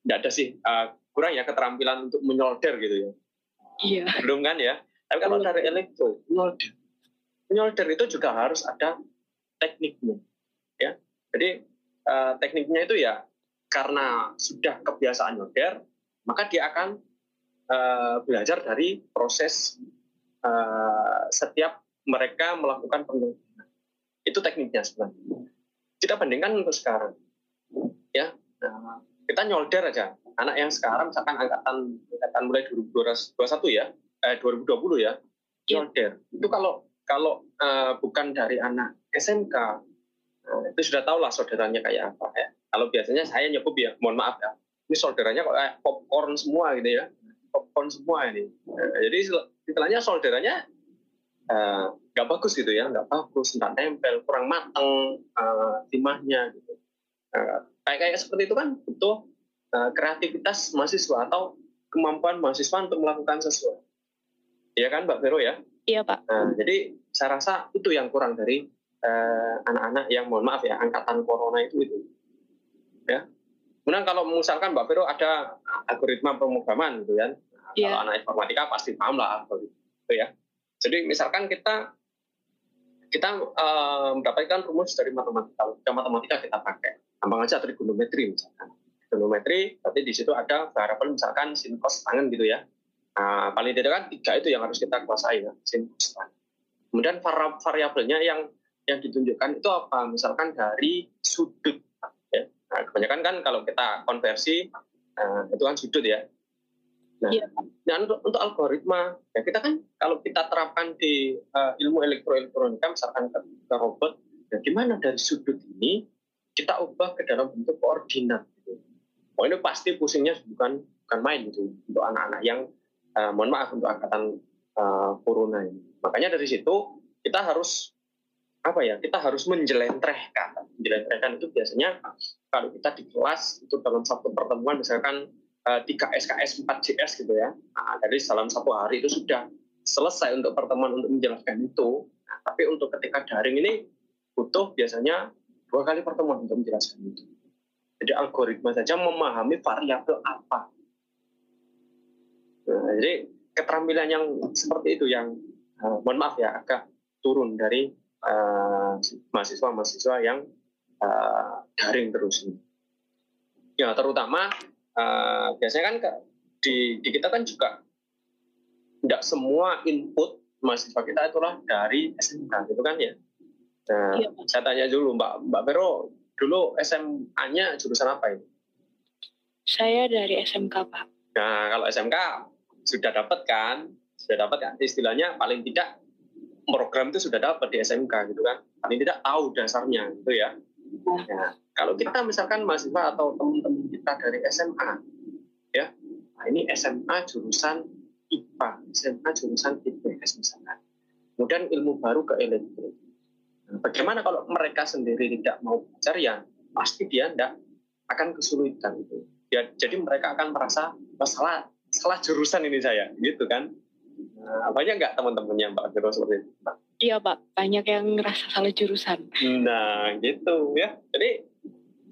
tidak uh, ada sih uh, kurang ya keterampilan untuk menyolder gitu ya. Iya. Belum kan ya? Tapi kalau dari elektro, menyolder. Menyolder itu juga harus ada tekniknya. Ya. Jadi uh, tekniknya itu ya karena sudah kebiasaan nyolder, maka dia akan uh, belajar dari proses uh, setiap mereka melakukan penelitian. Itu tekniknya sebenarnya. Kita bandingkan untuk sekarang. Ya, nah, kita nyolder aja anak yang sekarang misalkan angkatan angkatan mulai 2021 ya eh 2020 ya nyolder yeah. itu kalau kalau uh, bukan dari anak SMK uh, eh, itu sudah tahu lah saudaranya kayak apa ya. Kalau biasanya saya nyebut ya mohon maaf ya ini saudaranya kok kayak popcorn semua gitu ya popcorn semua ini. Uh, jadi istilahnya saudaranya nggak uh, bagus gitu ya nggak bagus nggak tempel kurang mateng uh, timahnya gitu. Uh, kayak kayak seperti itu kan butuh uh, kreativitas mahasiswa atau kemampuan mahasiswa untuk melakukan sesuatu. Iya kan, Mbak Vero ya? Iya, Pak. Nah, jadi saya rasa itu yang kurang dari eh, anak-anak uh, yang mohon maaf ya angkatan corona itu itu. Ya. Kemudian kalau misalkan Mbak Vero ada algoritma pemrograman gitu kan. Nah, yeah. Kalau anak informatika pasti paham lah gitu ya. Jadi misalkan kita kita uh, mendapatkan rumus dari matematika, kalau matematika kita pakai, gampang aja trigonometri misalkan volumetri, berarti di situ ada variabel misalkan sin cos tangan gitu ya. Nah, paling tidak kan tiga itu yang harus kita kuasai ya, sin cos tangan. Kemudian variabelnya yang yang ditunjukkan itu apa? Misalkan dari sudut. Ya. Nah, kebanyakan kan kalau kita konversi nah, itu kan sudut ya. Nah, ya. nah untuk, untuk algoritma ya kita kan kalau kita terapkan di uh, ilmu elektroelektronika misalkan ke, ke robot, ya gimana dari sudut ini kita ubah ke dalam bentuk koordinat oh ini pasti pusingnya bukan bukan main gitu untuk anak-anak yang uh, mohon maaf untuk angkatan uh, corona ini. Makanya dari situ kita harus apa ya kita harus menjelentrehkan. Menjelentrehkan itu biasanya kalau kita di kelas itu dalam satu pertemuan misalkan uh, 3 SKS 4 JS gitu ya. Nah, dari dalam satu hari itu sudah selesai untuk pertemuan untuk menjelaskan itu. Nah, tapi untuk ketika daring ini butuh biasanya dua kali pertemuan untuk menjelaskan itu jadi algoritma saja memahami variabel apa. Nah, jadi keterampilan yang seperti itu yang uh, mohon maaf ya agak turun dari mahasiswa-mahasiswa uh, yang uh, daring terus. Ya terutama uh, biasanya kan di, di kita kan juga tidak semua input mahasiswa kita itulah dari SMK gitu kan ya. Nah, iya. saya tanya dulu Mbak Mbak Vero dulu SMA-nya jurusan apa ini? Saya dari SMK, Pak. Nah, kalau SMK sudah dapat kan? Sudah dapat kan? Istilahnya paling tidak program itu sudah dapat di SMK gitu kan? Paling tidak tahu dasarnya gitu ya. Nah, kalau kita misalkan mahasiswa atau teman-teman kita dari SMA, ya, nah ini SMA jurusan IPA, SMA jurusan IPS misalkan. Kemudian ilmu baru ke elektro. Bagaimana kalau mereka sendiri tidak mau belajar ya pasti dia tidak akan kesulitan gitu. Ya, jadi mereka akan merasa oh, salah salah jurusan ini saya gitu kan. Nah, banyak nggak teman-temannya Mbak Vero seperti itu? Iya Pak, banyak yang ngerasa salah jurusan. Nah gitu ya. Jadi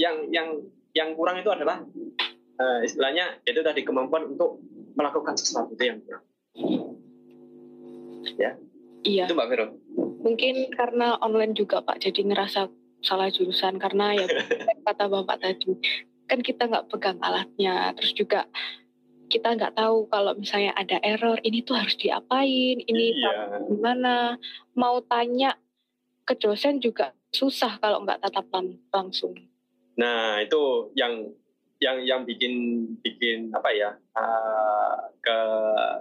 yang yang yang kurang itu adalah uh, istilahnya itu tadi kemampuan untuk melakukan sesuatu itu yang kurang. Ya. Iya. Itu Mbak Vero. Mungkin karena online juga Pak, jadi ngerasa salah jurusan karena ya kata Bapak tadi kan kita nggak pegang alatnya, terus juga kita nggak tahu kalau misalnya ada error ini tuh harus diapain, ini iya. gimana, mau tanya ke dosen juga susah kalau nggak tatapan langsung. Nah itu yang yang yang bikin bikin apa ya uh, ke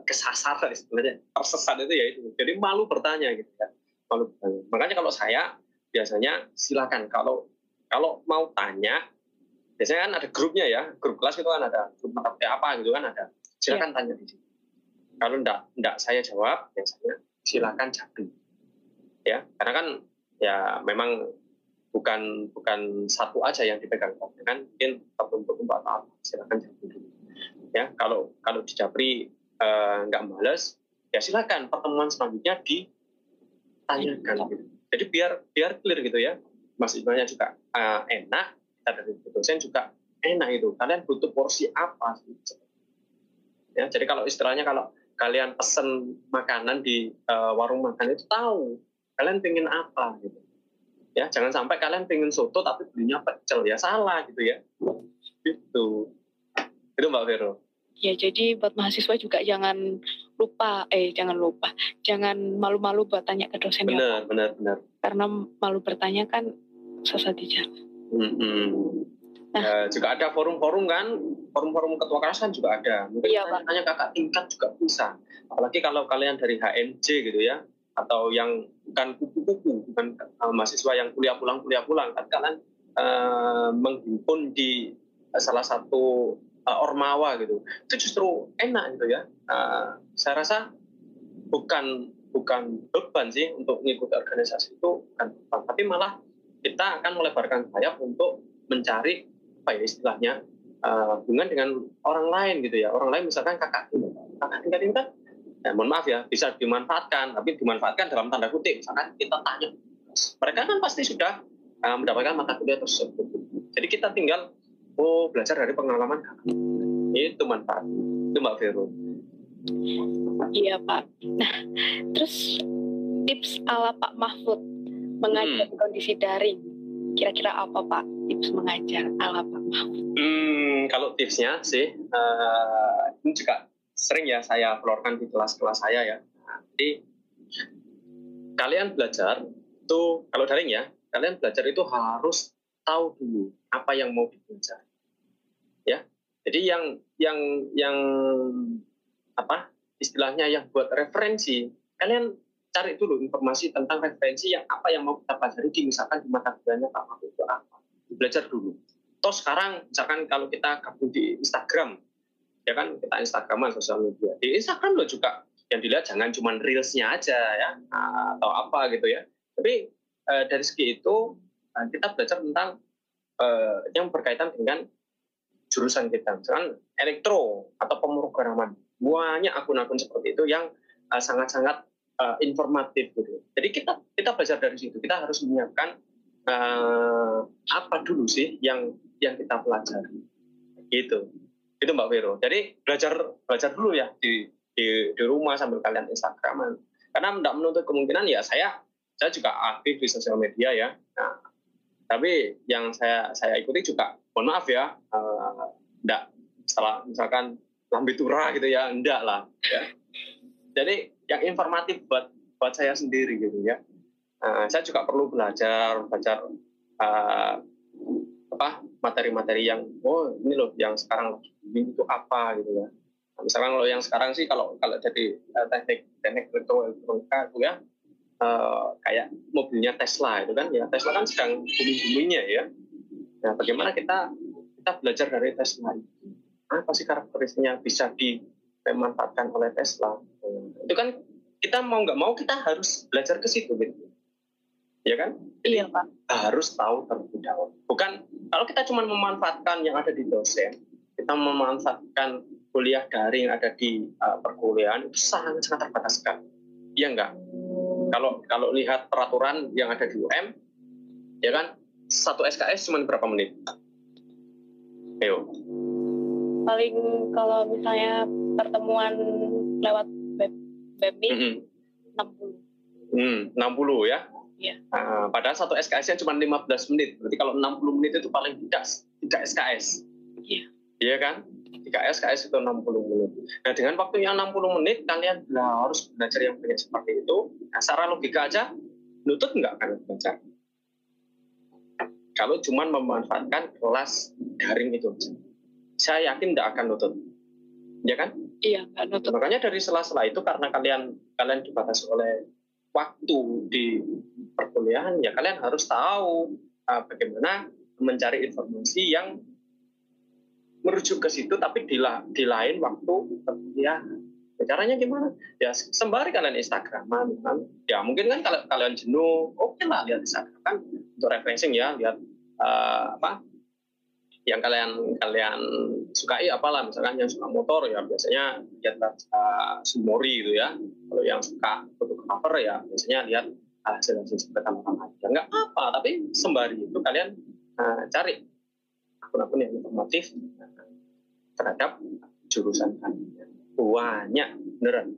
kesasar sebenarnya tersesat itu ya itu jadi malu bertanya gitu kan malu bertanya makanya kalau saya biasanya silakan. Kalau kalau mau tanya biasanya kan ada grupnya ya. Grup kelas itu kan ada. Grup mata apa gitu kan ada. Silakan ya. tanya di sini kalau enggak enggak saya jawab biasanya silakan japri ya karena kan ya memang bukan bukan satu aja yang dipegang. Kan mungkin terbentuk empat tahap silakan jawab dulu. Ya kalau kalau di Japri eh, nggak males ya silakan pertemuan selanjutnya ditanyakan gitu. jadi biar biar clear gitu ya. Mas Iqbalnya juga uh, enak kita dari dosen juga enak itu kalian butuh porsi apa gitu. ya jadi kalau istilahnya kalau kalian pesen makanan di uh, warung makan itu tahu kalian pengen apa gitu. Ya jangan sampai kalian pengen soto tapi belinya pecel. Ya salah gitu ya. Gitu. Itu mbak Vero ya jadi buat mahasiswa juga jangan lupa eh jangan lupa jangan malu-malu buat tanya ke dosen benar ya, benar benar. Karena malu bertanya kan sesat di jalan mm-hmm. nah. Ya, juga ada forum-forum kan forum-forum ketua kelas kan juga ada. Mungkin iya, tanya kakak tingkat juga bisa. Apalagi kalau kalian dari HMJ gitu ya atau yang bukan kupu-kupu, bukan uh, mahasiswa yang kuliah pulang kuliah pulang, kan kalian uh, menghimpun di salah satu uh, ormawa gitu, itu justru enak gitu ya. Uh, saya rasa bukan bukan beban sih untuk mengikuti organisasi itu kan tapi malah kita akan melebarkan sayap untuk mencari apa ya istilahnya uh, hubungan dengan orang lain gitu ya. Orang lain misalkan kakak kakak tingkat tingkat ya, mohon maaf ya bisa dimanfaatkan tapi dimanfaatkan dalam tanda kutip. Misalkan kita tanya mereka kan pasti sudah uh, mendapatkan mata kuliah tersebut. Jadi kita tinggal oh belajar dari pengalaman itu manfaat itu mbak Vero iya pak nah terus tips ala Pak Mahfud mengajar hmm. kondisi daring kira-kira apa Pak tips mengajar ala Pak Mahfud hmm, kalau tipsnya sih uh, ini juga sering ya saya keluarkan di kelas-kelas saya ya. jadi kalian belajar itu kalau daring ya, kalian belajar itu harus tahu dulu apa yang mau dibelajar. Ya. Jadi yang yang yang apa istilahnya yang buat referensi, kalian cari dulu informasi tentang referensi yang apa yang mau kita pelajari di misalkan di mata kuliahnya apa itu apa. Belajar dulu. Toh sekarang misalkan kalau kita gabung di Instagram, ya kan kita Instagraman sosial media di Instagram lo juga yang dilihat jangan cuma reelsnya aja ya atau apa gitu ya tapi uh, dari segi itu uh, kita belajar tentang uh, yang berkaitan dengan jurusan kita misalkan elektro atau pemrograman banyak akun-akun seperti itu yang sangat-sangat uh, informatif gitu jadi kita kita belajar dari situ kita harus menyiapkan uh, apa dulu sih yang yang kita pelajari gitu itu Mbak Vero. Jadi belajar belajar dulu ya di di, di rumah sambil kalian Instagraman. Karena tidak menuntut kemungkinan ya saya saya juga aktif di sosial media ya. Nah, tapi yang saya saya ikuti juga mohon maaf ya, uh, enggak salah misalkan lambe tura gitu ya, enggak lah ya. Jadi yang informatif buat buat saya sendiri gitu ya. Uh, saya juga perlu belajar belajar uh, apa materi-materi yang oh ini loh yang sekarang ini itu apa gitu ya nah, misalkan kalau yang sekarang sih kalau kalau jadi uh, teknik teknik elektronika itu ya uh, kayak mobilnya Tesla itu kan ya Tesla kan sedang booming-boomingnya ya nah bagaimana kita kita belajar dari Tesla? Itu apa sih karakteristiknya bisa dimanfaatkan oleh Tesla? Nah, itu kan kita mau nggak mau kita harus belajar ke situ gitu. Ya kan? Iya pak. harus tahu terlebih dahulu. Bukan Kalau kita cuma memanfaatkan yang ada di dosen, kita memanfaatkan kuliah daring ada di uh, perkuliahan itu sangat sangat terbatas sekali. Iya enggak? Kalau kalau lihat peraturan yang ada di UM, ya kan satu SKS cuma berapa menit? Ayo. Paling kalau misalnya pertemuan lewat web web mm -hmm. 60. Hmm, 60 ya? Iya. Uh, padahal satu SKS-nya cuma 15 menit. Berarti kalau 60 menit itu paling tidak tidak SKS. Iya. Iya kan? 3 SKS itu 60 menit. Nah, dengan waktu yang 60 menit, kalian nah, harus belajar yang banyak seperti itu. Nah, secara logika aja, nutut nggak akan belajar. Kalau cuma memanfaatkan kelas daring itu Saya yakin nggak akan nutut. Ya kan? Iya, nutut. Makanya dari sela-sela itu karena kalian kalian dibatasi oleh waktu di perkuliahan, ya kalian harus tahu uh, bagaimana mencari informasi yang merujuk ke situ tapi di, di lain waktu ya caranya gimana? Ya sembari kalian Instagraman kan? Ya mungkin kan kalau kalian jenuh oke okay lah lihat Instagram kan? Untuk refreshing ya lihat uh, apa yang kalian kalian sukai apalah misalkan yang suka motor ya biasanya lihat uh, Sumori gitu ya. Kalau yang suka fotografer ya biasanya lihat hasil-hasil seperti pertama aja. Nggak apa tapi sembari itu kalian uh, cari akun-akun yang informatif terhadap jurusan kalian. Banyak, beneran.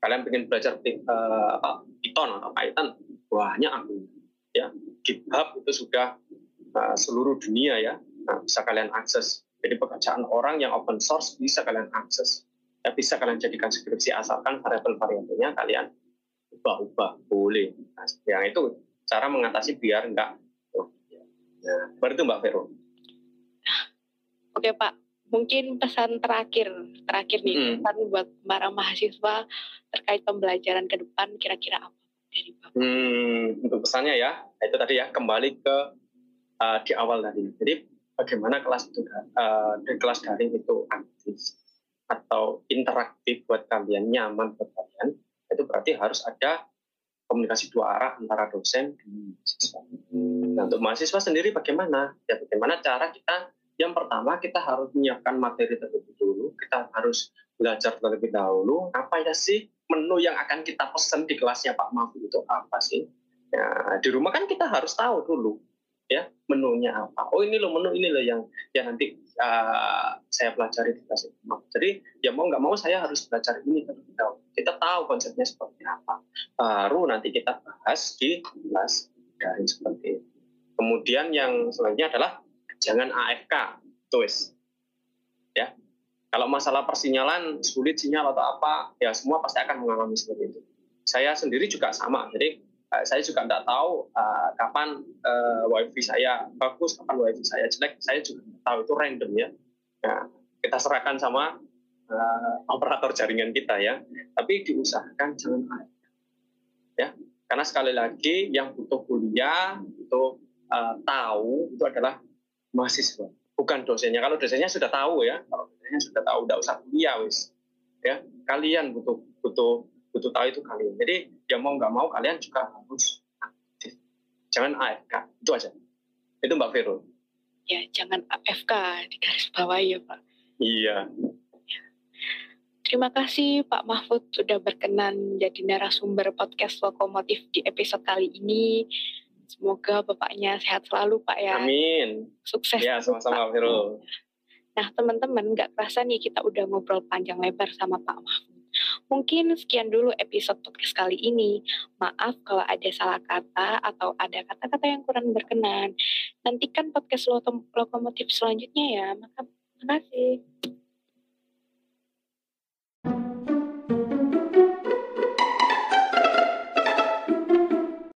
Kalian pengen belajar uh, apa, Python atau Python, banyak akun. Ya, GitHub itu sudah uh, seluruh dunia ya, nah, bisa kalian akses. Jadi pekerjaan orang yang open source bisa kalian akses. Ya, bisa kalian jadikan skripsi asalkan variabel-variabelnya kalian ubah-ubah boleh. Nah, yang itu cara mengatasi biar enggak. Nah, baru itu Mbak Vero. Oke Pak, mungkin pesan terakhir terakhir nih hmm. pesan buat para mahasiswa terkait pembelajaran ke depan kira-kira apa dari Bapak? Hmm, untuk pesannya ya itu tadi ya kembali ke uh, di awal tadi. Jadi bagaimana kelas itu uh, di kelas daring itu aktif atau interaktif buat kalian nyaman buat kalian itu berarti harus ada komunikasi dua arah antara dosen dan mahasiswa. Nah, untuk mahasiswa sendiri bagaimana? Ya bagaimana cara kita yang pertama kita harus menyiapkan materi terlebih dulu, kita harus belajar terlebih dahulu apa ya sih menu yang akan kita pesan di kelasnya Pak Mahfud itu apa sih? Ya, di rumah kan kita harus tahu dulu ya menunya apa. Oh ini loh menu ini loh yang yang nanti uh, saya pelajari di kelas itu. Jadi ya mau nggak mau saya harus belajar ini terlebih dahulu. Kita tahu konsepnya seperti apa. Baru nanti kita bahas di kelas dari seperti itu. Kemudian yang selanjutnya adalah jangan AFK tulis ya. Kalau masalah persinyalan sulit sinyal atau apa ya semua pasti akan mengalami seperti itu. Saya sendiri juga sama. Jadi uh, saya juga tidak tahu uh, kapan uh, wifi saya bagus kapan wifi saya jelek. Saya juga tidak tahu. Itu random ya. Nah, kita serahkan sama operator jaringan kita ya. Tapi diusahakan jangan AFK ya. Karena sekali lagi yang butuh kuliah butuh uh, tahu itu adalah mahasiswa, bukan dosennya. Kalau dosennya sudah tahu ya, kalau dosennya sudah tahu, tidak usah kuliah wis. Ya, kalian butuh butuh butuh tahu itu kalian. Jadi ya mau nggak mau kalian juga harus aktif. Jangan AFK, itu aja. Itu Mbak Vero. Ya, jangan AFK di garis bawah ya Pak. Iya. Terima kasih Pak Mahfud sudah berkenan menjadi narasumber podcast Lokomotif di episode kali ini. Semoga bapaknya sehat selalu Pak ya. Amin. Sukses. Ya sama-sama Vero. Nah teman-teman nggak kerasa nih kita udah ngobrol panjang lebar sama Pak Mahfud. Mungkin sekian dulu episode podcast kali ini. Maaf kalau ada salah kata atau ada kata-kata yang kurang berkenan. Nantikan podcast lokomotif selanjutnya ya. Terima kasih.